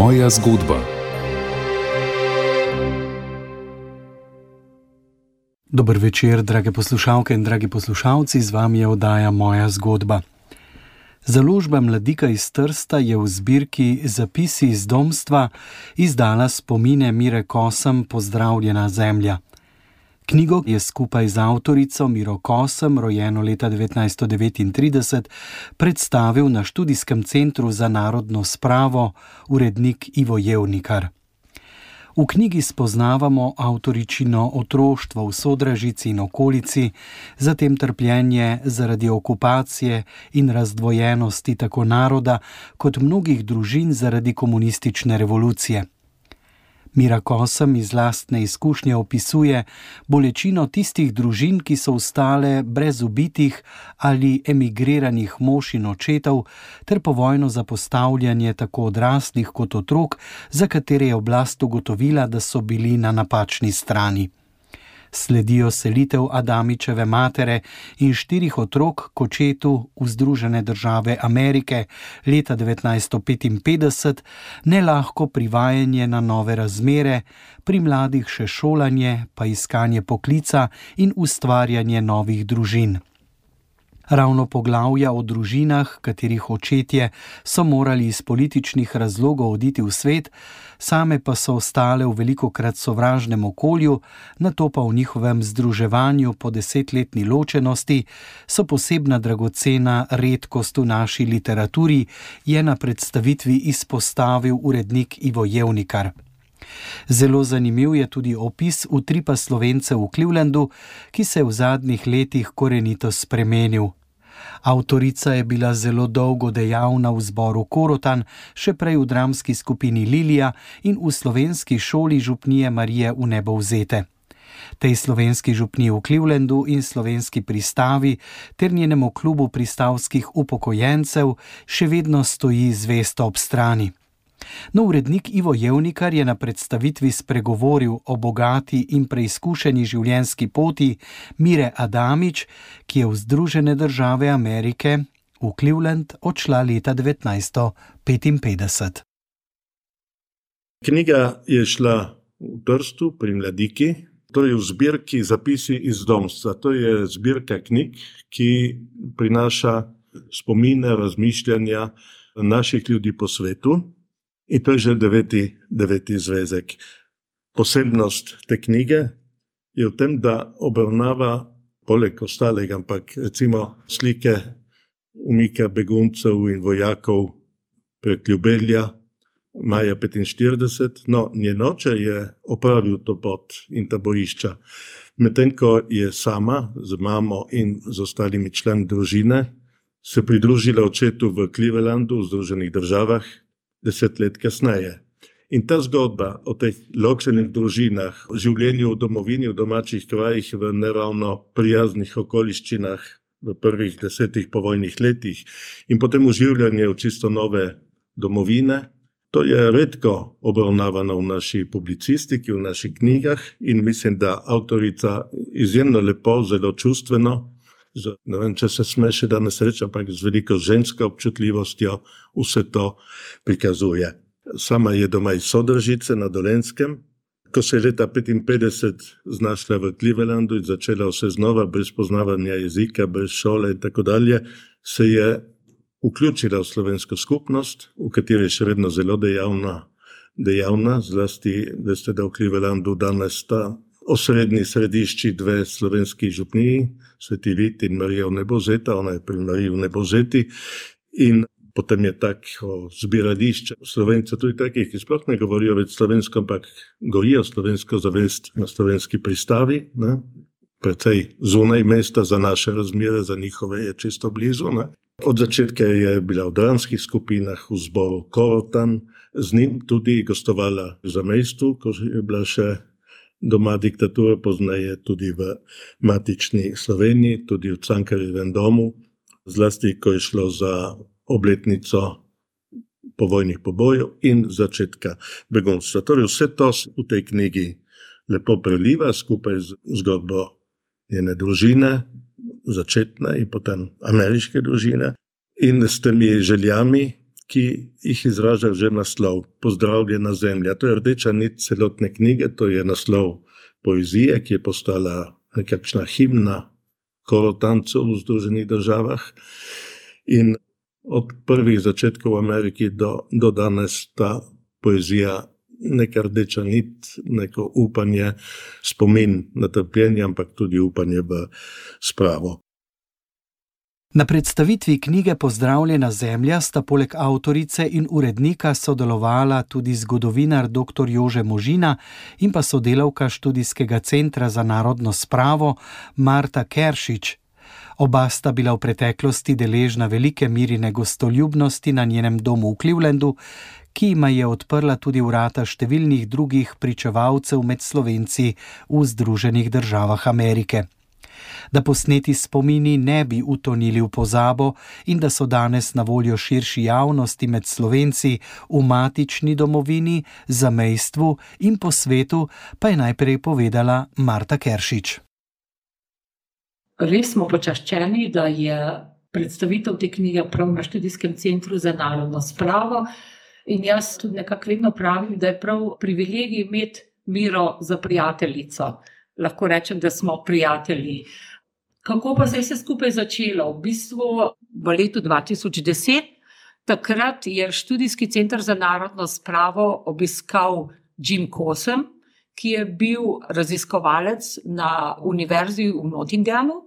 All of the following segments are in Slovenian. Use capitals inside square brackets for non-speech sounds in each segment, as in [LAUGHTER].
Moja zgodba. Dobro večer, drage poslušalke in dragi poslušalci, z vami je oddaja Moja zgodba. Založba Mladika iz Trsta je v zbirki Zapisi iz domstva izdala spomine Mire Kosem Pozdravljena zemlja. Knjigo je skupaj z avtorico Miro Kosem, rojeno leta 1939, predstavil na študijskem centru za narodno spravo urednik Ivo Jevnikar. V knjigi spoznavamo avtoričino otroštvo v Sodražici in okolici, zatem trpljenje zaradi okupacije in razdvojenosti tako naroda kot mnogih družin zaradi komunistične revolucije. Mira Kosem iz lastne izkušnje opisuje bolečino tistih družin, ki so ostale brez ubitih ali emigriranih mož in očetov, ter povojno zapostavljanje tako odraslih kot otrok, za katere je oblast ugotovila, da so bili na napačni strani sledijo selitev Adamičeve matere in štirih otrok k očetu v Združene države Amerike leta 1955, ne lahko privajanje na nove razmere, pri mladih še šolanje, pa iskanje poklica in ustvarjanje novih družin. Ravno poglavja o družinah, katerih očetje so morali iz političnih razlogov oditi v svet, same pa so ostale v veliko krat sovražnem okolju, na to pa v njihovem združevanju po desetletni ločenosti, so posebna dragocena redkost v naši literaturi, je na predstavitvi izpostavil urednik Ivo Jevnikar. Zelo zanimiv je tudi opis utripa slovence v Clevelandu, ki se je v zadnjih letih korenito spremenil. Avtorica je bila zelo dolgo dejavna v zboru Korotan, še prej v dramski skupini Lilija in v slovenski šoli župnije Marije v nebo vzete. Tej slovenski župni v Clevelandu in slovenski pristavi ter njenemu klubu pristavskih upokojencev še vedno stoji zvesto ob strani. No, urednik Ivo Jevnikar je na predstavitvi spregovoril o bogati in preizkušeni življenjski poti Mire Adamič, ki je v Združene države Amerike v Cleveland odšla leta 1955. Knjiga je šla v Trstu pri Mladiki, torej v zbirki Zapisi iz domstva. To je zbirka knjig, ki prinaša spomine, razmišljanja naših ljudi po svetu. In to je že deveti, deveti zvezek. Posebnost te knjige je v tem, da obravnava, poleg ostalega, ampak recimo slike umika beguncev in vojakov prek Ljubelja, maja 45, no, njen oče je opravil to pot in ta bojišča. Medtem ko je sama z mamo in z ostalimi člani družine se pridružila očetu v Clevelandu, v Združenih državah, deset let kasneje. In ta zgodba o teh ločenih družinah, o življenju v domovini, v domačih krajih, v neravno prijaznih okoliščinah v prvih desetih povojnih letih in potem uživanje v čisto nove domovine, to je redko obravnavano v naši publicistiki, v naših knjigah in mislim, da avtorica izjemno lepo, zelo čustveno z, ne vem, če se sme še danes reči, ampak z veliko žensko občutljivostjo vse to prikazuje. Sama je doma iz Sodržice na Dolenskem. Ko se je leta 1955 znašla v Clevelandu in začela vse znova, brez poznavanja jezika, brez šole in tako dalje, se je vključila v slovensko skupnost, v kateri je še vedno zelo dejavna, dejavna zlasti, veste, da v Clevelandu danes ta osrednji središči dve slovenski župniji, Sveti Vit in Marija v Nebozeta, ona je pri Mariji v Nebozeti. In potem je tako zbirališče slovencev, tudi takih, ki sploh ne govorijo več slovensko, ampak gojijo slovensko zavest na slovenski pristavi. Ne? Predvsej zunaj mesta, za naše razmere, za njihove je čisto blizu. Ne? Od začetka je bila v dranskih skupinah, v zboru Korotan, z njim tudi gostovala za mestu, ko je bila še doma diktature, poznaje tudi v matični Sloveniji, tudi v Cankarjevem domu, zlasti ko je šlo za obletnico povojnih pobojev in začetka begunstva. Torej, vse to v tej knjigi lepo preliva skupaj z zgodbo njene družine, začetne in potem ameriške družine. In s temi željami, ki jih izraža že naslov, Pozdravljena zemlja. To je rdeča nit celotne knjige, to je naslov poezije, ki je postala nekakšna himna korotancov v Združenih državah. In od prvih začetkov v Ameriki do, do danes ta poezija. Neka rdeča nit, neko upanje, spomin na trpljenje, ampak tudi upanje v spravo. Na predstavitvi knjige Pozdravljena zemlja sta poleg avtorice in urednika sodelovala tudi zgodovinar dr. Jože Možina in pa sodelavka študijskega centra za narodno spravo Marta Keršič. Oba sta bila v preteklosti deležna velike mirine gostoljubnosti na njenem domu v Clevelandu, ki ima je odprla tudi vrata številnih drugih pričevalcev med Slovenci v Združenih državah Amerike da posneti spomini ne bi utonili v pozabo in da so danes na voljo širši javnosti med slovenci v matični domovini, zamejstvu in po svetu, pa je najprej povedala Marta Keršič. Res smo počaščeni, da je predstavitev te knjige prav na študijskem centru za narodno spravo. In jaz tudi nekako vedno pravim, da je prav privilegij imeti miro za prijateljico. Lahko rečem, da smo prijatelji. Kako pa se je vse skupaj začelo? V bistvu v letu 2010, takrat je študijski center za narodno spravo obiskal Jim Kosem, ki je bil raziskovalec na univerzi v Nottinghamu.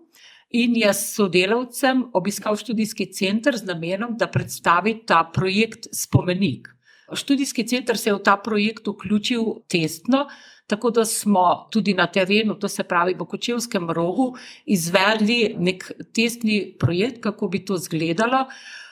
In je s sodelavcem obiskal študijski center z namenom, da predstavi ta projekt Spomenik. Študijski center se je v ta projekt vključil testno, tako da smo tudi na terenu, to se pravi v Kočevskem rogu, izvedli nek testni projekt, kako bi to izgledalo.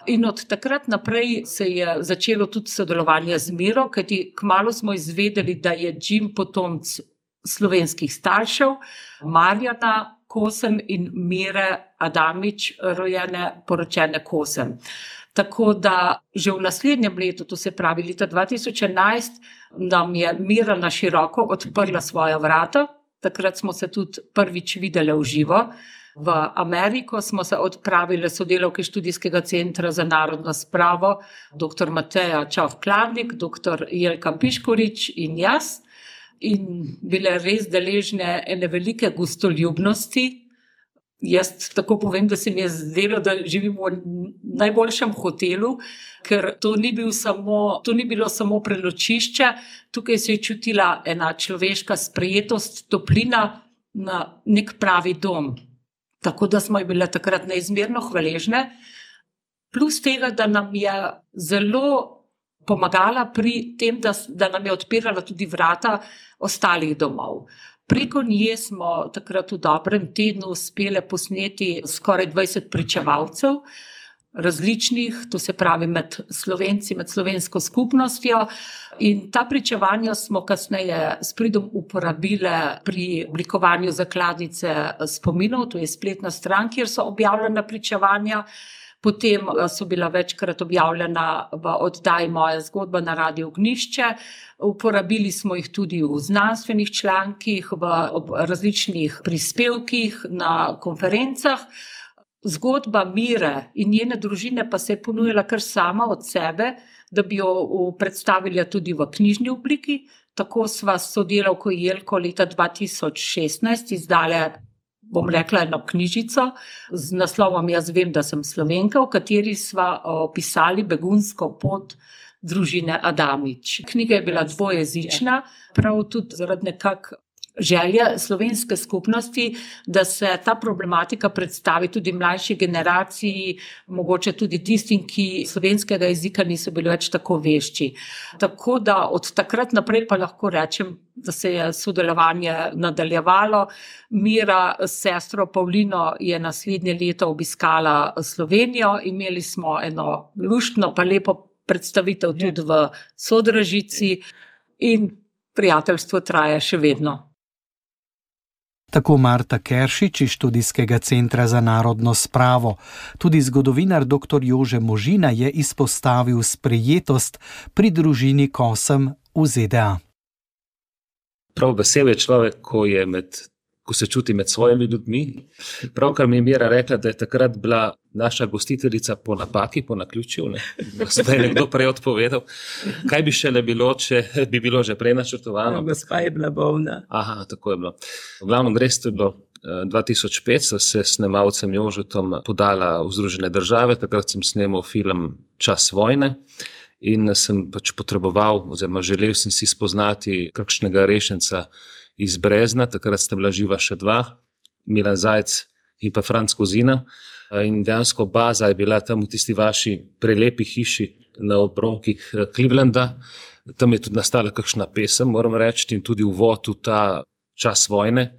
In od takrat naprej se je začelo tudi sodelovanje z Miro, kajti kmalo smo izvedeli, da je Jim potomc slovenskih staršev, Marjana Kosem in Mire Adamič, rojene, poročene Kosem. Tako da že v naslednjem letu, to se pravi leta 2011, nam je Mira na široko odprla svoja vrata. Takrat smo se tudi prvič videli v živo. V Ameriko smo se odpravili sodelavke študijskega centra za narodno spravo, dr. Mateja Čovkladnik, dr. Jelka Piškorič in jaz. In bile res deležne ene velike gostoljubnosti, Jaz tako povem, da se mi je zdelo, da živimo v najboljšem hotelu, ker to ni, bil samo, to ni bilo samo preločišče, tukaj se je čutila ena človeška sprejetost, toplina na nek pravi dom. Tako da smo bile takrat neizmerno hvaležne, plus tega, da nam je zelo pomagala pri tem, da, da nam je odpirala tudi vrata ostalih domov. Preko nje smo takrat v dobrem tednu uspeli posneti skoraj 20 pričevalcev, različnih, to se pravi med slovenci, med slovensko skupnostjo. In ta pričevanja smo kasneje s pridom uporabili pri oblikovanju zakladnice spominov, to je spletna stran, kjer so objavljena pričevanja. Potem eh, so bila večkrat objavljena v oddaji Moja zgodba na Radio Gnišče. Uporabili smo jih tudi v znanstvenih člankih, v različnih prispevkih, na konferencah. Zgodba Mire in njene družine pa se je ponujala kar sama od sebe, da bi jo predstavili tudi v knjižni obliki. Tako sva s sodelavko Jelko leta 2016 izdala bom rekla, eno knjižico z naslovom Jaz vem, da sem slovenka, v kateri smo opisali begunsko pot družine Adamič. Knjiga je bila dvojezična, prav tudi zaradi nekakšnega želja slovenske skupnosti, da se ta problematika predstavi tudi mlajši generaciji, mogoče tudi tistim, ki slovenskega jezika niso bili več tako vešči. Tako da od takrat naprej pa lahko rečem, da se je sodelovanje nadaljevalo. Mira s sestro Pavlino je naslednje leto obiskala Slovenijo, imeli smo eno luštno pa lepo predstavitev tudi v Sodražici in prijateljstvo traja še vedno. Tako Marta Keršič iz študijskega centra za narodno spravo. Tudi zgodovinar dr. Jože Možina je izpostavil sprejetost pri družini Kosem v ZDA. Prav vesel je človek, ko je med ko se čuti med svojimi ljudmi. Pravkar mi je Mira rekla, da je takrat bila naša gostiteljica po napaki, po naključju. Ne? Zdaj je nekdo prej odpovedal. Kaj bi še le bilo, če bi bilo že prej načrtovano? No, gospa je bila bolna. Aha, tako je bilo. V glavnem, res je bilo. 2005 so se s snemalcem Jožetom podala v Združene države, takrat sem snemal film Čas vojne in sem pač potreboval, oziroma želel sem si spoznati kakšnega rešenca iz Brezna, takrat sta bila živa še dva, Milan Zajc in pa Franc Kozina. In dejansko baza je bila tam v tisti vaši prelepi hiši na obronkih eh, Clevelanda. Tam je tudi nastala kakšna pesem, moram reči, in tudi uvod v ta čas vojne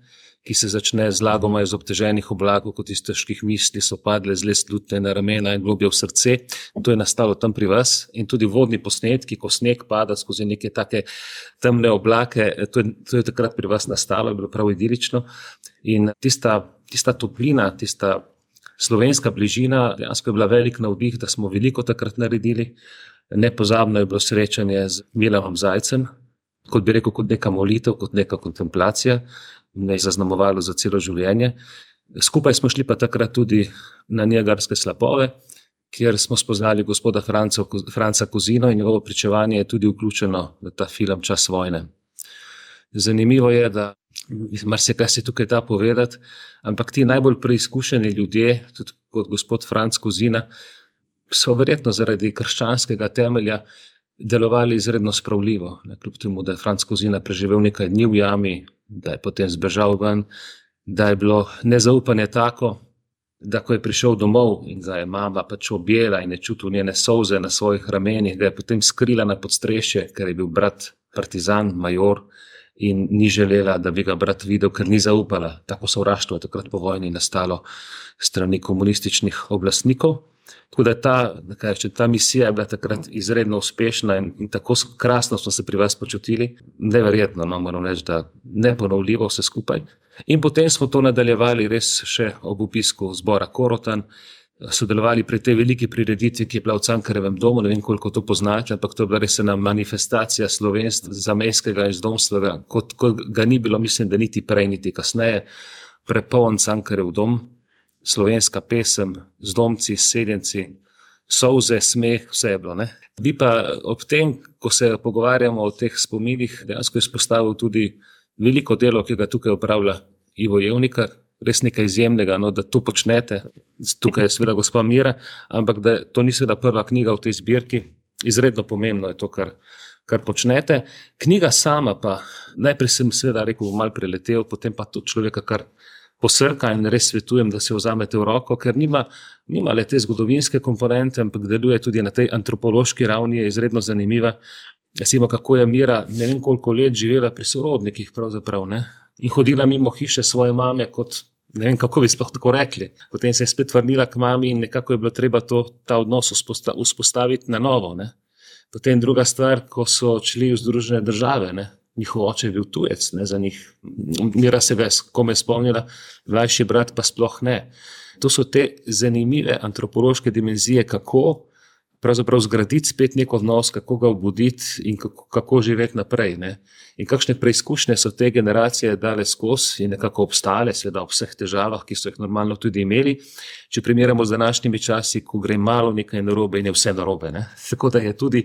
ki se začne z lagoma iz obteženih oblakov, kot iz težkih misli, so padle zle slutne na ramena in globje v srce. To je nastalo tam pri vas in tudi vodni posnetki, ko sneg pada skozi neke take temne oblake, to je, to je takrat pri vas nastalo, je bilo prav idilično. In tista, tista toplina, tista slovenska bližina, dejansko je bila velik navdih, da smo veliko takrat naredili. Nepozabno je bilo srečanje z Milanom Zajcem, kot bi rekel, kot neka molitev, kot neka kontemplacija me je zaznamovalo za celo življenje. Skupaj smo šli pa takrat tudi na Niagarske slapove, kjer smo spoznali gospoda Franco, Franca Kozino in njegovo pričevanje je tudi vključeno v ta film Čas vojne. Zanimivo je, da marsikaj se tukaj da povedati, ampak ti najbolj preizkušeni ljudje, tudi kot gospod Franc Kozina, so verjetno zaradi krščanskega temelja delovali izredno spravljivo. Kljub temu, da je Franc Kozina preživel nekaj dni v jami, da je potem zbežal ven, da je bilo nezaupanje tako, da ko je prišel domov in ga je mama pač objela in je čutil njene solze na svojih ramenih, da je potem skrila na podstrešje, ker je bil brat partizan, major. In ni želela, da bi ga brat videl, ker ni zaupala. Tako sovraštvo je takrat po vojni nastalo strani komunističnih oblastnikov. Tako da ta, reče, ta misija je bila takrat izredno uspešna in, in tako krasno smo se pri vas počutili, neverjetno, no, moram reči, da ne ponovljivo vse skupaj. In potem smo to nadaljevali res še ob opisku zbora Korotan, sodelovali pri tej veliki prireditvi, ki je bila v Cankarevem domu, ne vem koliko to poznače, ampak to je bila res ena manifestacija slovenstva, zamejskega in zdomstva, kot, kot ga ni bilo, mislim, da niti prej, niti kasneje, prepoln Cankarev dom slovenska pesem, z domci, seljenci, solze, smeh, vse je bilo. Ne? Bi pa ob tem, ko se pogovarjamo o teh spominih, dejansko izpostavil tudi veliko delo, ki ga tukaj upravlja Ivo Jevnika. Res nekaj izjemnega, no, da to počnete, tukaj je seveda gospa Mira, ampak da to ni seveda prva knjiga v tej zbirki, izredno pomembno je to, kar, kar počnete. Knjiga sama pa, najprej sem seveda rekel, malo preletel, potem pa to človeka kar posrka in res svetujem, da se vzamete v roko, ker nima, nima le te zgodovinske komponente, ampak deluje tudi na tej antropološki ravni, je izredno zanimiva. Jasimo, kako je Mira ne vem koliko let živela pri sorodnikih ne? in hodila mimo hiše svoje mame, kot ne vem, kako bi sploh tako rekli. Potem se je spet vrnila k mami in nekako je bilo treba to, ta odnos vzpostaviti na novo. Ne? Potem druga stvar, ko so odšli v Združene države, ne? Njihov oče je bil tujec, ne za njih, mira se ves, kome spomnila, mlajši brat pa sploh ne. To so te zanimive antropološke dimenzije, kako pravzaprav zgraditi spet nek odnos, kako ga obuditi in kako, kako živeti naprej. Ne. In kakšne preizkušnje so te generacije dale skozi in nekako obstale, seveda ob vseh težavah, ki so jih normalno tudi imeli. Če primerjamo z današnjimi časi, ko gre malo nekaj narobe in je vse narobe. Ne. Tako da je tudi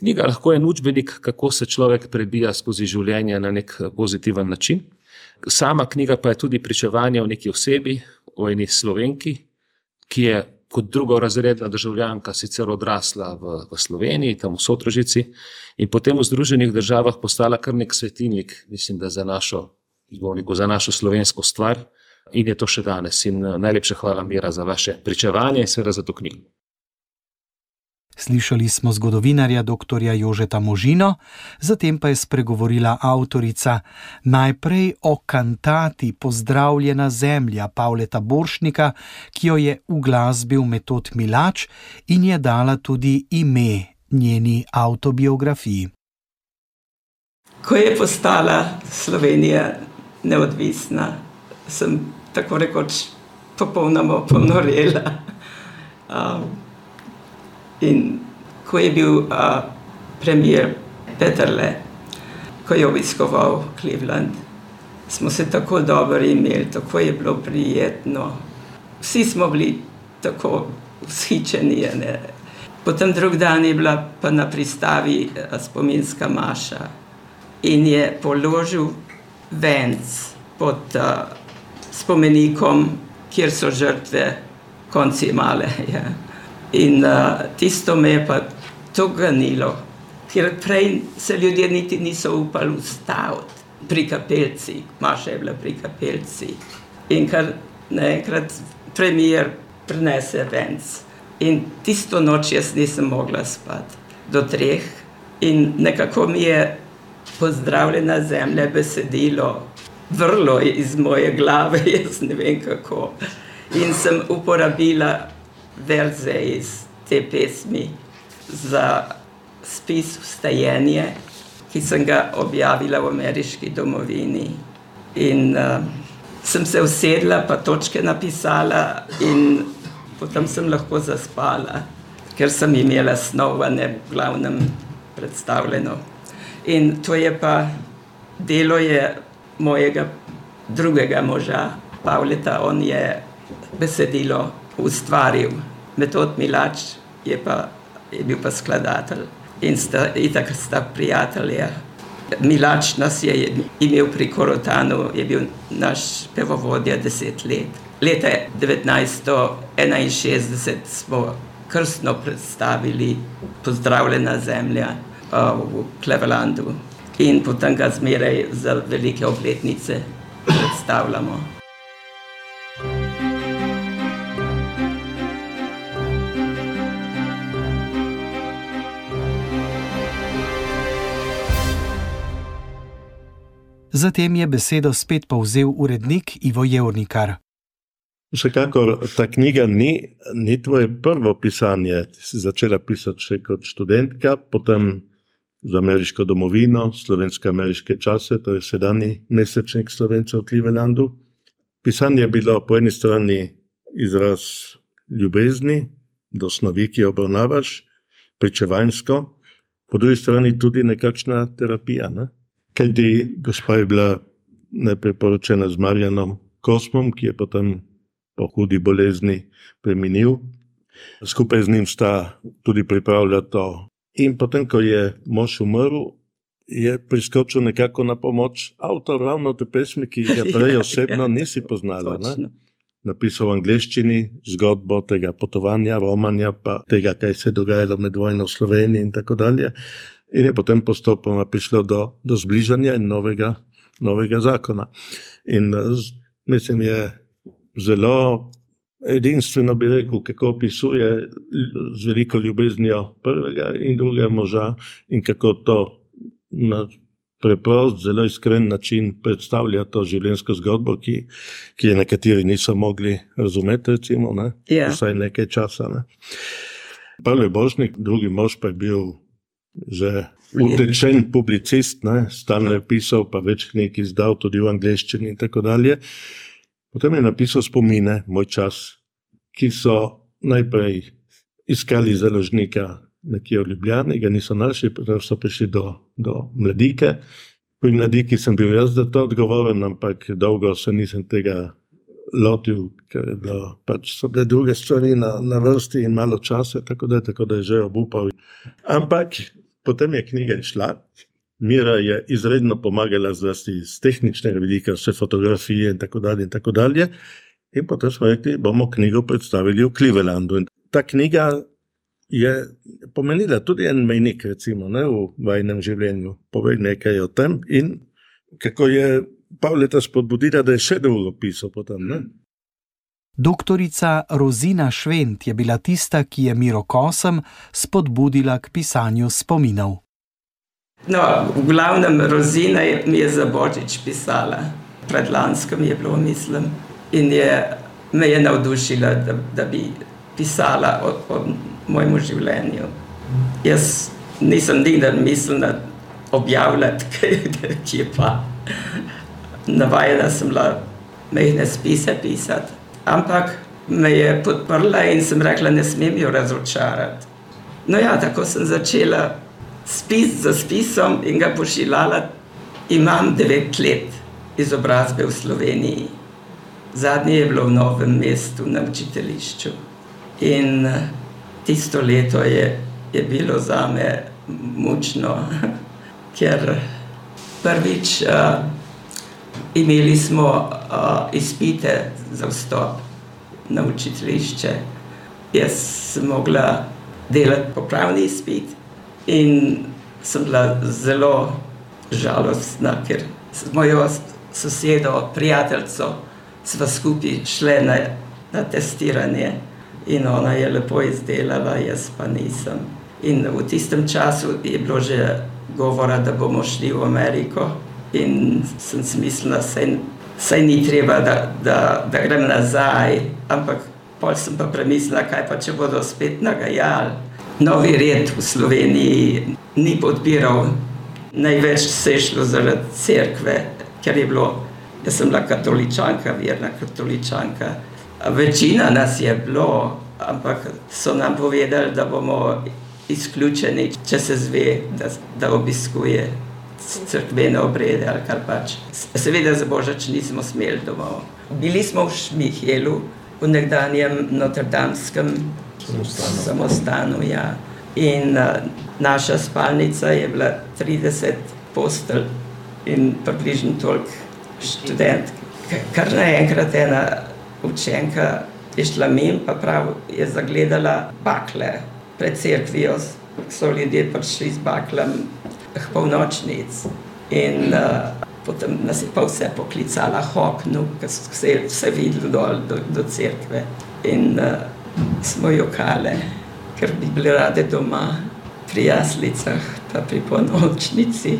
Knjiga lahko je učbenik, kako se človek prebija skozi življenje na nek pozitiven način. Sama knjiga pa je tudi pričevanje o neki osebi, o eni slovenki, ki je kot drugorazredna državljanka sicer odrasla v, v Sloveniji, tam v Sotrožici, in potem v Združenih državah postala kar nek svetilnik, mislim, da za našo, zvolniku, za našo slovensko stvar. In je to še danes. In najlepša hvala, Mira, za vaše pričevanje in seveda za to knjigo. Slišali smo zgodovinarja dr. Jožeta Možino, zatem pa je spregovorila avtorica najprej o kantati Pozdravljena zemlja Pavleta Boršnika, ki jo je uglasbil metod Milač in je dala tudi ime njeni autobiografiji. Ko je postala Slovenija neodvisna, sem tako rekoč popolnoma ponorela. Um, In ko je bil uh, premijer Peterle, ko je obiskoval Cleveland, smo se tako dobro imeli, tako je bilo prijetno. Vsi smo bili tako vzhičeni. Ne. Potem drug dan je bila pa na pristavi spominska maša in je položil venc pod uh, spomenikom, kjer so žrtve konci male. Ja. In uh, tisto me je pa to ganilo, ker prej se ljudje niti niso upali ustaviti pri kapelci, Maša je bila pri kapelci. In kar naenkrat premijer prenese venc. In tisto noč jaz nisem mogla spati do treh, in nekako mi je pozdravljena zemlja besedilo vrlo iz moje glave, [LAUGHS] jaz ne vem kako. In sem uporabila verze iz te pesmi za spis Vstajenje, ki sem ga objavila v ameriški domovini. In uh, sem se usedla, pa točke napisala, in potem sem lahko zaspala, ker sem imela snovane v glavnem predstavljeno. In to je pa delo je mojega drugega moža, Pavleta, on je besedilo ustvaril, metod Milač je, pa, je bil pa skladatelj in sta, itak sta prijatelja. Milač nas je imel pri Korotanu, je bil naš pevovodja deset let. Leta 1961 smo krstno predstavili Pozdravljena zemlja v Clevelandu in potem ga zmeraj za velike obletnice predstavljamo. Zatem je besedo spet povzel urednik Ivo Jevnikar. Vsekakor ta knjiga ni, ni tvoje prvo pisanje. Ti si začela pisati še kot študentka, potem za ameriško domovino, slovensko-ameriške čase, to je sedajni mesečnik slovencev v Clevelandu. Pisanje je bilo po eni strani izraz ljubezni do snovi, ki jo obravnavaš, pričevanjsko, po drugi strani tudi nekakšna terapija. Ne? Kaj ti, gospa, je bila najprej poročena z Marjanom Kosmom, ki je potem po hudi bolezni preminil. Skupaj z njim sta tudi pripravljala to. In potem, ko je mož umrl, je priskočil nekako na pomoč avtor ravno te pesmi, ki jih prej [LAUGHS] osebno nisi poznala. Ne? Napisal v angleščini zgodbo tega potovanja, romanja, pa tega, kaj se je dogajalo med vojno v Sloveniji in tako dalje. In je potem postopoma prišlo do, do zbližanja in novega, novega zakona. In mislim, je zelo edinstveno, bi rekel, kako opisuje z veliko ljubeznijo prvega in drugega moža, in kako to na preprost, zelo iskren način predstavlja to življenjsko zgodbo, ki, ki je nekateri niso mogli razumeti, recimo, ne? yeah. Ja. vsaj nekaj časa. Ne? Prvi božnik, drugi mož pa je bil že utečen publicist, ne, stalno je pisal, pa več knjig izdal, tudi v angleščini in tako dalje. Potem je napisal spomine, moj čas, ki so najprej iskali založnika nekje v Ljubljani, ga niso našli, potem so prišli do, do mladike. Pri mladiki sem bil jaz za to odgovoren, ampak dolgo se nisem tega lotil, ker da, pač so bile druge stvari na, na vrsti in malo časa, tako da, tako da je že obupal. Ampak potem je knjiga šla. Mira je izredno pomagala, zlasti iz tehničnega vidika, vse fotografije in tako dalje. In, tako dalje. in potem smo rekli, bomo knjigo predstavili v Clevelandu. In ta knjiga je pomenila tudi en mejnik, recimo, ne, v vajnem življenju. Povej nekaj o tem in kako je Pavleta spodbudila, da je še dolgo pisal potem. Ne. Doktorica Rozina Švent je bila tista, ki je Miro Kosem spodbudila k pisanju spominov. No, v glavnem, Rozina je, mi je za Božič pisala, pred lanskim je bilo, mislim, in je, me je navdušila, da, da bi pisala o, o mojem življenju. Jaz nisem nikdar mislila objavljati, [LAUGHS] kaj je pa. Navajena sem bila mehne spise pisati ampak me je podprla in sem rekla, ne smem jo razočarati. No, ja, tako sem začela spis za spisom in ga pošiljala. Imam devet let izobrazbe v Sloveniji. Zadnji je bilo v novem mestu na učiteljišču. In tisto leto je, je bilo za me mučno, [LAUGHS] ker prvič uh, imeli smo uh, izpite za vstop na učiteljišče. Jaz sem mogla delati popravni izpit in sem bila zelo žalostna, ker s mojo sosedo, prijateljico, sva skupaj šle na, na testiranje in ona je lepo izdelala, jaz pa nisem. In v tistem času je bilo že govora, da bomo šli v Ameriko, in sem si mislila, da ni treba, da, da, da grem nazaj. Ampak pol sem pa premislila, kaj pa če bodo spet nagajali. Novi red v Sloveniji ni podpiral, največ se je šlo zaradi cerkve, ker je bilo. Jaz sem bila katoličanka, verna katoličanka. Večina nas je bilo, ampak so nam povedali, da bomo izključeni, če se zve, da, da obiskuje crkvene obrede ali kar pač. Seveda za božič nismo smeli domov. Bili smo v Šmihelu, v nekdanjem Notre-Damskem samostanu. Ja. In uh, naša spalnica je bila 30 postelj in približno toliko študent. Kar naenkrat ena učenka je šla min, pa prav je zagledala bakle pred cerkvijo, so ljudje prišli z baklami polnočnic. In uh, potem nas je pa vse poklicala Hoknu, ker se je vse videlo dol do, do cerkve. In uh, smo jokale, ker bi bili rade doma pri jaslicah, pa pri polnočnici.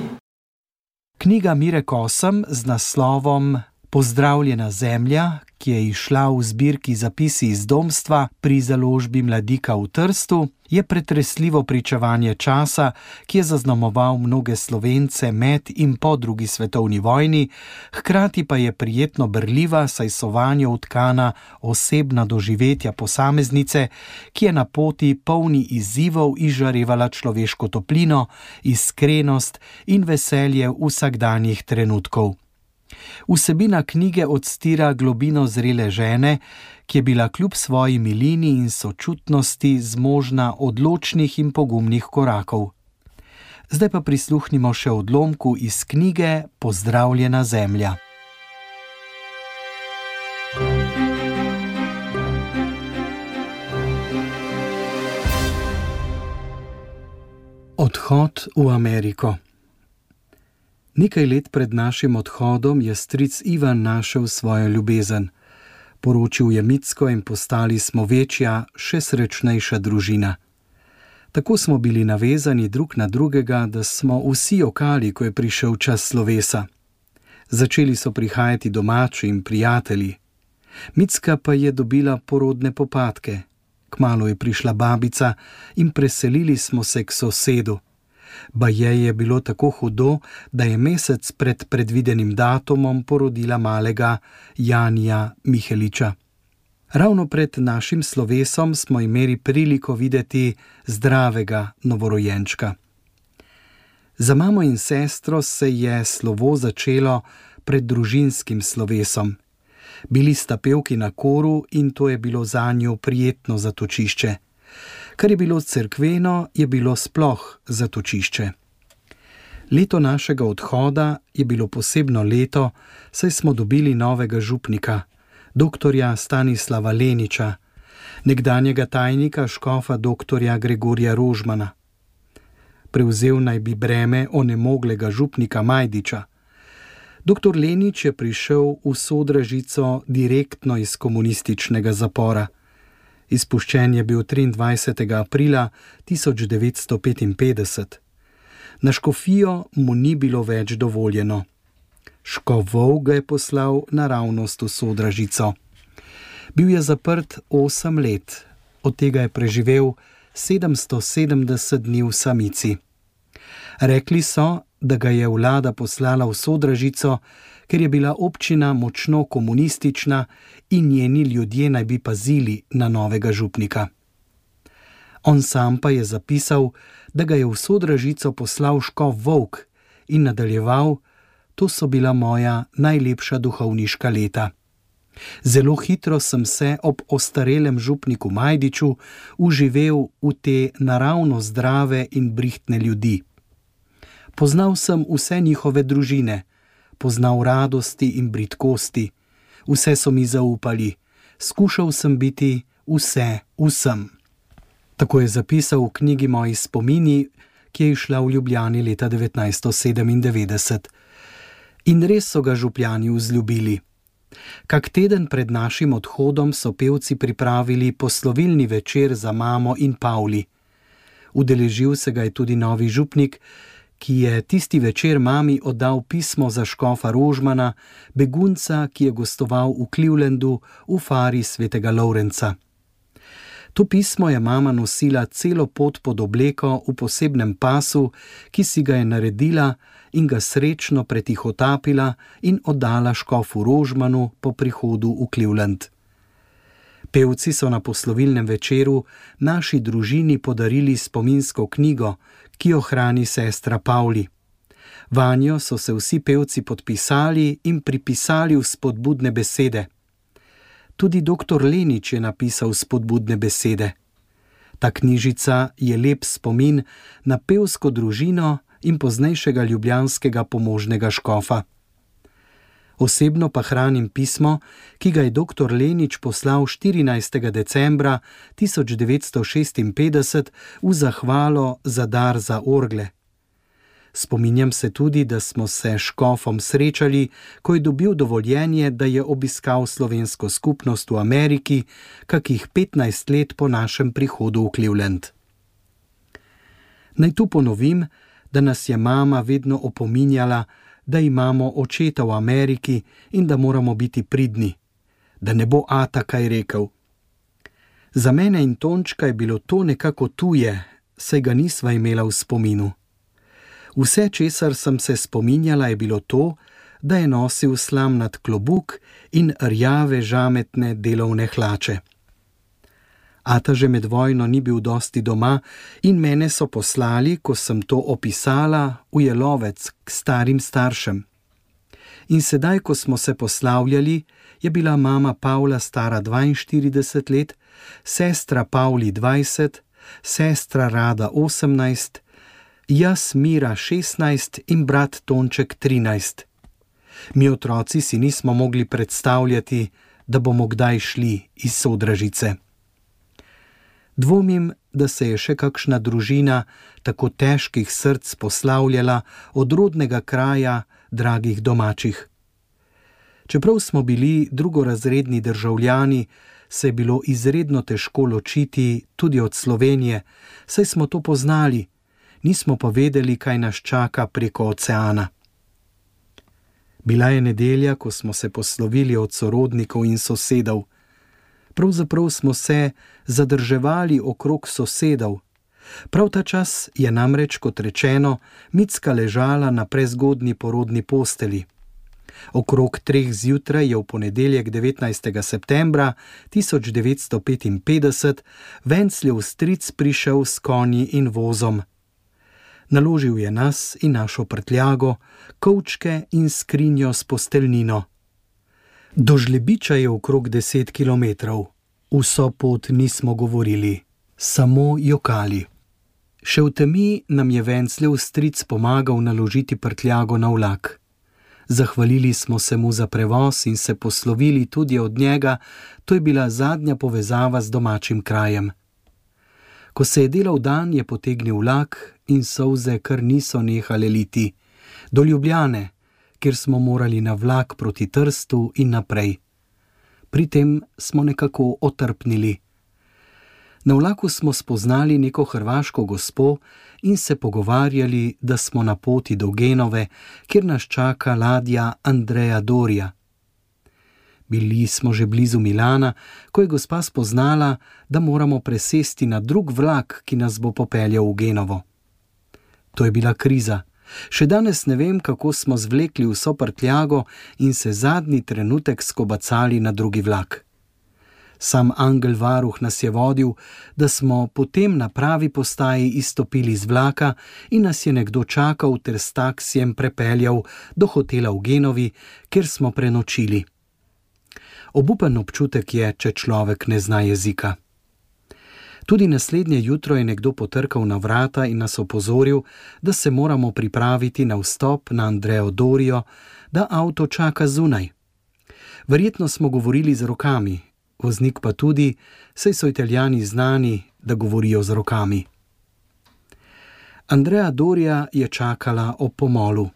Knjiga Mire Kosem z naslovom Pozdravljena zemlja, ki je išla v zbirki zapisi iz domstva pri založbi Mladika v Trstu, je pretresljivo pričevanje časa, ki je zaznamoval mnoge slovence med in po drugi svetovni vojni, hkrati pa je prijetno brljiva, saj so vanjo utkana osebna doživetja posameznice, ki je na poti polni izzivov izžarevala človeško toplino, iskrenost in veselje vsakdanjih trenutkov. Vsebina knjige odstira globino zrele žene, ki je bila kljub svoji milini in sočutnosti zmožna odločnih in pogumnih korakov. Zdaj pa prisluhnimo še odlomku iz knjige Pozdravljena zemlja. Odhod v Ameriko. Nekaj let pred našim odhodom je stric Ivan našel svojo ljubezen. Poročil je Mitsko in postali smo večja, še srečnejša družina. Tako smo bili navezani drug na drugega, da smo vsi okali, ko je prišel čas slovesa. Začeli so prihajati domači in prijatelji. Mitska pa je dobila porodne popadke. Kmalo je prišla babica in preselili smo se k sosedu. Baje je bilo tako hudo, da je mesec pred predvidenim datumom porodila malega Janja Miheliča. Ravno pred našim slovesom smo imeli priliko videti zdravega novorojenčka. Za mamo in sestro se je slovo začelo pred družinskim slovesom. Bili sta pevki na koru in to je bilo za njo prijetno zatočišče. Kar je bilo crkveno, je bilo sploh zatočišče. Leto našega odhoda je bilo posebno leto, saj smo dobili novega župnika, dr. Stanislava Leniča, nekdanjega tajnika škofa dr. Gregorja Rožmana. Prevzel naj bi breme onemoglega župnika Majdiča. Dr. Lenič je prišel v sodražico direktno iz komunističnega zapora. Izpuščen je bil 23. aprila 1955. Na škofijo mu ni bilo več dovoljeno. Škovov ga je poslal naravnost v sodražico. Bil je zaprt 8 let, od tega je preživel 770 dni v samici. Rekli so, da ga je vlada poslala v sodražico, ker je bila občina močno komunistična in njeni ljudje naj bi pazili na novega župnika. On sam pa je zapisal, da ga je v sodražico poslal škov Vovk in nadaljeval: to so bila moja najlepša duhovniška leta. Zelo hitro sem se ob ostarelem župniku Majdiču uživel v te naravno zdrave in brihtne ljudi. Poznal sem vse njihove družine, poznal radosti in britkosti, vse so mi zaupali, skušal sem biti vse vsem. Tako je zapisal v knjigi Moji spomini, ki je išla v Ljubljani leta 1997. In res so ga župljani vzljubili. Kak teden pred našim odhodom so pevci pripravili poslovilni večer za mamo in Pavli. Udeležil se ga je tudi novi župnik, ki je tisti večer mami oddal pismo za škofa Rožmana, begunca, ki je gostoval v Clevelandu v fari svetega Lorenca. To pismo je mama nosila celo pot pod obleko v posebnem pasu, ki si ga je naredila in ga srečno pretihotapila in oddala škofu Rožmanu po prihodu v Cleveland. Pevci so na poslovilnem večeru naši družini podarili spominsko knjigo, ki jo hrani sestra Pavli. Vanjo so se vsi pevci podpisali in pripisali v spodbudne besede. Tudi dr. Lenič je napisal spodbudne besede. Ta knjižica je lep spomin na pevsko družino in poznejšega ljubljanskega pomožnega škofa. Osebno pa hranim pismo, ki ga je dr. Lenič poslal 14. decembra 1956 v zahvalo za dar za orgle. Spominjam se tudi, da smo se škofom srečali, ko je dobil dovoljenje, da je obiskal slovensko skupnost v Ameriki, kakih 15 let po našem prihodu v Cleveland. Naj tu ponovim, da nas je mama vedno opominjala, da imamo očeta v Ameriki in da moramo biti pridni, da ne bo Ata kaj rekel. Za mene in Tončka je bilo to nekako tuje, saj ga nisva imela v spominu. Vse, česar sem se spominjala, je bilo to, da je nosil slamnat klobuk in rjave žametne delovne hlače. Ata že med vojno ni bil dosti doma in mene so poslali, ko sem to opisala, v jelovec k starim staršem. In sedaj, ko smo se poslavljali, je bila mama Pavla stara 42 let, sestra Pavli 20, sestra Rada 18, jaz Mira 16 in brat Tonček 13. Mi otroci si nismo mogli predstavljati, da bomo kdaj šli iz sodražice. Dvomim, da se je še kakšna družina tako težkih src poslavljala od rodnega kraja, dragih domačih. Čeprav smo bili drugorazredni državljani, se je bilo izredno težko ločiti tudi od Slovenije, saj smo to poznali, nismo pa vedeli, kaj nas čaka preko oceana. Bila je nedelja, ko smo se poslovili od sorodnikov in sosedov. Pravzaprav smo se zadrževali okrog sosedov. Prav ta čas je namreč, kot rečeno, Micka ležala na prezgodni porodni posteli. Okrog treh zjutraj je v ponedeljek 19. septembra 1955 Vencljev stric prišel s konji in vozom. Naložil je nas in našo prtljago, kovčke in skrinjo s posteljnino. Do žlebiča je okrog deset km, vso pot nismo govorili, samo jokali. Še v temi nam je Vencljev stric pomagal naložiti prtljago na vlak. Zahvalili smo se mu za prevoz in se poslovili tudi od njega, to je bila zadnja povezava z domačim krajem. Ko se je delal dan, je potegnil vlak in solze kar niso nehale liti, do Ljubljane, kjer smo morali na vlak proti Trstu in naprej. Pri tem smo nekako otrpnili. Na vlaku smo spoznali neko hrvaško gospo in se pogovarjali, da smo na poti do Genove, kjer nas čaka ladja Andreja Dorja. Bili smo že blizu Milana, ko je gospa spoznala, da moramo presesti na drug vlak, ki nas bo popeljal v Genovo. To je bila kriza. Še danes ne vem, kako smo zvlekli vso prtljago in se zadnji trenutek skobacali na drugi vlak. Sam angel varuh nas je vodil, da smo potem na pravi postaji izstopili z vlaka in nas je nekdo čakal ter s taksijem prepeljal do hotela v Genovi, kjer smo prenočili. Obupen občutek je, če človek ne zna jezika. Tudi naslednje jutro je nekdo potrkal na vrata in nas opozoril, da se moramo pripraviti na vstop na Andrejo Dorijo, da avto čaka zunaj. Verjetno smo govorili z rokami, voznik pa tudi, saj so italijani znani, da govorijo z rokami. Andreja Dorija je čakala ob pomolu.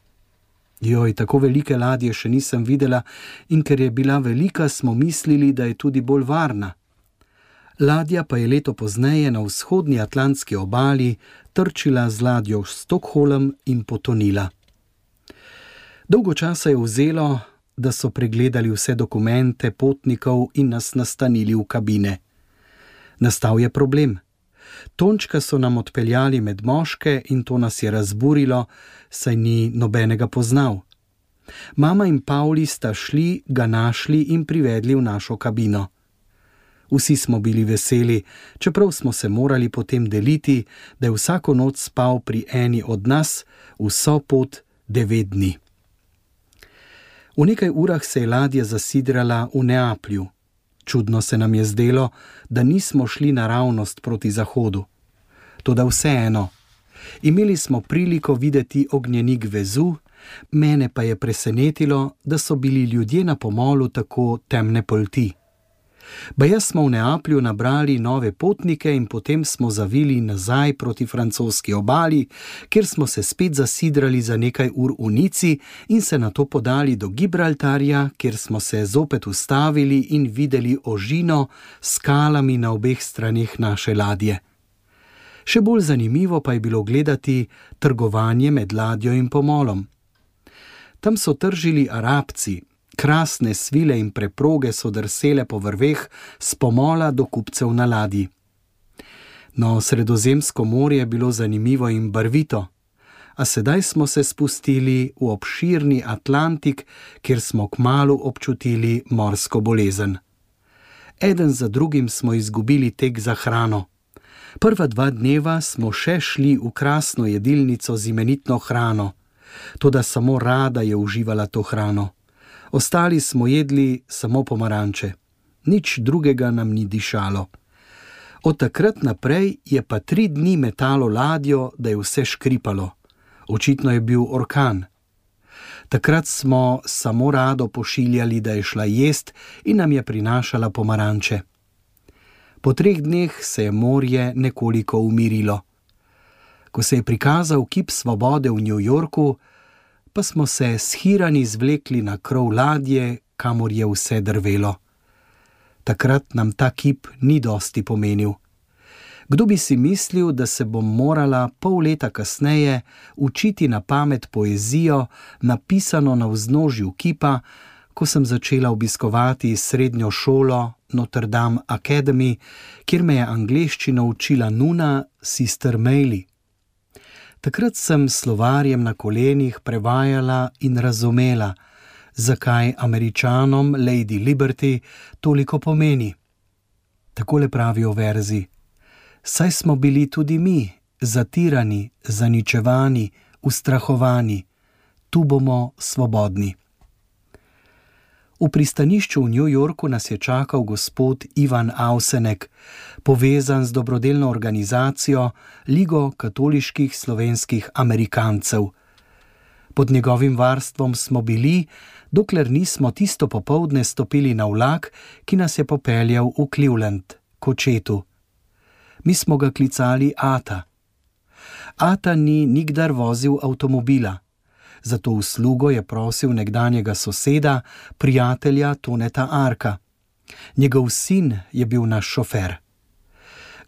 Joj, tako velike ladje še nisem videla, in ker je bila velika, smo mislili, da je tudi bolj varna. Ladja pa je leto pozneje na vzhodni atlantski obali trčila z ladjo v Stokholm in potonila. Dolgo časa je vzelo, da so pregledali vse dokumente potnikov in nas nastanili v kabine. Nastal je problem. Tončka so nam odpeljali med moške in to nas je razburilo, saj ni nobenega poznal. Mama in Pavli sta šli, ga našli in privedli v našo kabino. Vsi smo bili veseli, čeprav smo se morali potem deliti, da je vsako noč spal pri eni od nas vso pot devet dni. V nekaj urah se je ladja zasidrala v Neaplju. Čudno se nam je zdelo, da nismo šli naravnost proti zahodu. Toda vseeno, imeli smo priliko videti ognjenik vezu, mene pa je presenetilo, da so bili ljudje na pomolu tako temne polti. Baje smo v Neaplju nabrali nove potnike in potem smo zavili nazaj proti francoski obali, kjer smo se spet zasidrali za nekaj ur v Nici in se na to podali do Gibraltarja, kjer smo se zopet ustavili in videli ožino s skalami na obeh straneh naše ladje. Še bolj zanimivo pa je bilo gledati trgovanje med ladjo in pomolom. Tam so tržili arabci, Krasne svile in preproge so drsele po vrveh z pomola do kupcev na ladji. No, Sredozemsko morje je bilo zanimivo in barvito, a sedaj smo se spustili v obširni Atlantik, kjer smo kmalo občutili morsko bolezen. Eden za drugim smo izgubili tek za hrano. Prva dva dneva smo še šli v krasno jedilnico z imenitno hrano, toda samo rada je uživala to hrano ostali smo jedli samo pomaranče, nič drugega nam ni dišalo. Od takrat naprej je pa tri dni metalo ladjo, da je vse škripalo. Očitno je bil orkan. Takrat smo samo rado pošiljali, da je šla jest in nam je prinašala pomaranče. Po treh dneh se je morje nekoliko umirilo. Ko se je prikazal kip svobode v New Yorku, pa smo se shirani zvlekli na krov ladje, kamor je vse drvelo. Takrat nam ta kip ni dosti pomenil. Kdo bi si mislil, da se bom morala pol leta kasneje učiti na pamet poezijo, napisano na vznožju kipa, ko sem začela obiskovati srednjo šolo Notre Dame Academy, kjer me je angleščino učila Nuna Sister Maili. Takrat sem slovarjem na kolenih prevajala in razumela, zakaj američanom Lady Liberty toliko pomeni. Tako le pravijo verzi. Saj smo bili tudi mi zatirani, zaničevani, ustrahovani, tu bomo svobodni. V pristanišču v New Yorku nas je čakal gospod Ivan Ausenek, povezan z dobrodelno organizacijo Ligo katoliških slovenskih amerikancev. Pod njegovim varstvom smo bili, dokler nismo tisto popovdne stopili na vlak, ki nas je popeljal v Cleveland, kočetu. Mi smo ga klicali Ata. Ata ni nikdar vozil avtomobila za to uslugo je prosil nekdanjega soseda, prijatelja Toneta Arka. Njegov sin je bil naš šofer.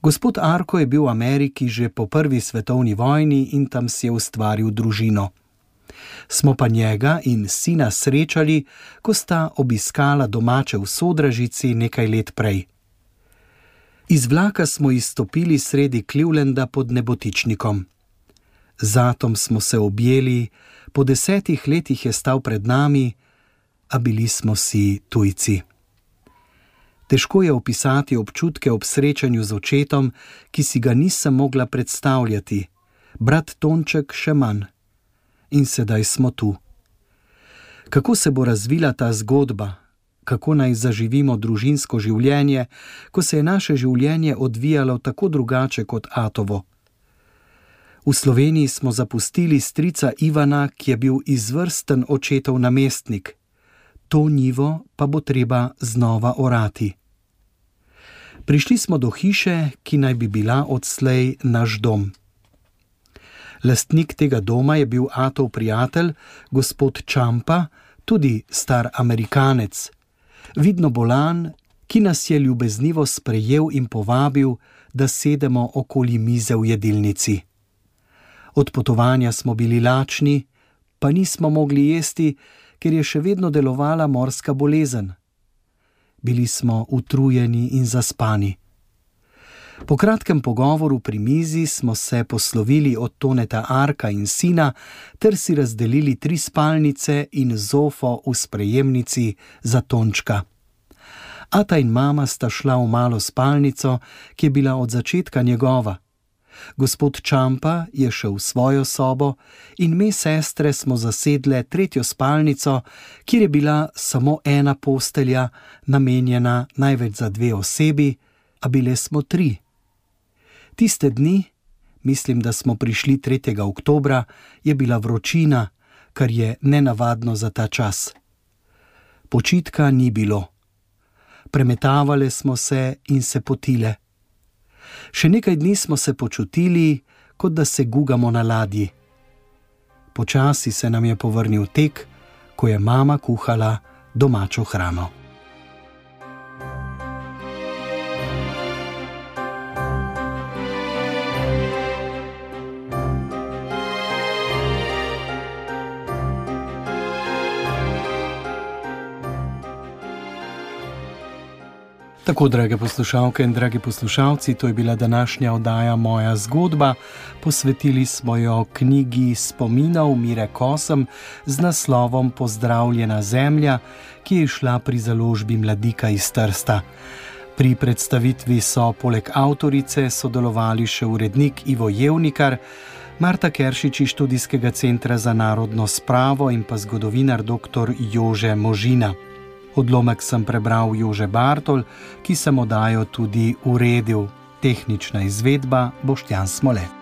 Gospod Arko je bil v Ameriki že po prvi svetovni vojni in tam si je ustvaril družino. Smo pa njega in sina srečali, ko sta obiskala domače v Sodražici nekaj let prej. Iz vlaka smo izstopili sredi Clevelanda pod nebotičnikom. Zatom smo se objeli, po desetih letih je stal pred nami, a bili smo si tujci. Težko je opisati občutke ob srečanju z očetom, ki si ga nisem mogla predstavljati, brat Tonček še manj. In sedaj smo tu. Kako se bo razvila ta zgodba, kako naj zaživimo družinsko življenje, ko se je naše življenje odvijalo tako drugače kot Atovo? V Sloveniji smo zapustili strica Ivana, ki je bil izvrsten očetov namestnik, to nivo pa bo treba znova orati. Prišli smo do hiše, ki naj bi bila odslej naš dom. Lastnik tega doma je bil Atov prijatelj, gospod Čampa, tudi star Amerikanec, vidno bolan, ki nas je ljubeznivo sprejel in povabil, da sedemo okoli mize v jedilnici. Od potovanja smo bili lačni, pa nismo mogli jesti, ker je še vedno delovala morska bolezen. Bili smo utrujeni in zaspani. Po kratkem pogovoru pri mizi smo se poslovili od Toneta Arka in sina, ter si razdelili tri spalnice in zofo v sprejemnici za Tončka. Ata in mama sta šla v malo spalnico, ki je bila od začetka njegova. Gospod Čampa je šel v svojo sobo in mi sestre smo zasedle tretjo spalnico, kjer je bila samo ena postelja, namenjena največ za dve osebi, a bile smo tri. Tiste dni, mislim, da smo prišli 3. oktobra, je bila vročina, kar je nenavadno za ta čas. Počitka ni bilo. Premetavale smo se in se potile. Še nekaj dni smo se počutili, kot da se gugamo na ladji. Počasi se nam je povrnil tek, ko je mama kuhala domačo hrano. Tako, drage poslušalke in dragi poslušalci, to je bila današnja oddaja Moja zgodba. Posvetili smo jo knjigi spominov Mire Kosem z naslovom Pozdravljena zemlja, ki je šla pri založbi Mladika iz Trsta. Pri predstavitvi so poleg avtorice sodelovali še urednik Ivo Jevnikar, Marta Keršič iz študijskega centra za narodno spravo in pa zgodovinar dr. Jože Možina. Odlomek sem prebral Jože Bartol, ki sem oddajo tudi uredil. Tehnična izvedba Boštjan Smole.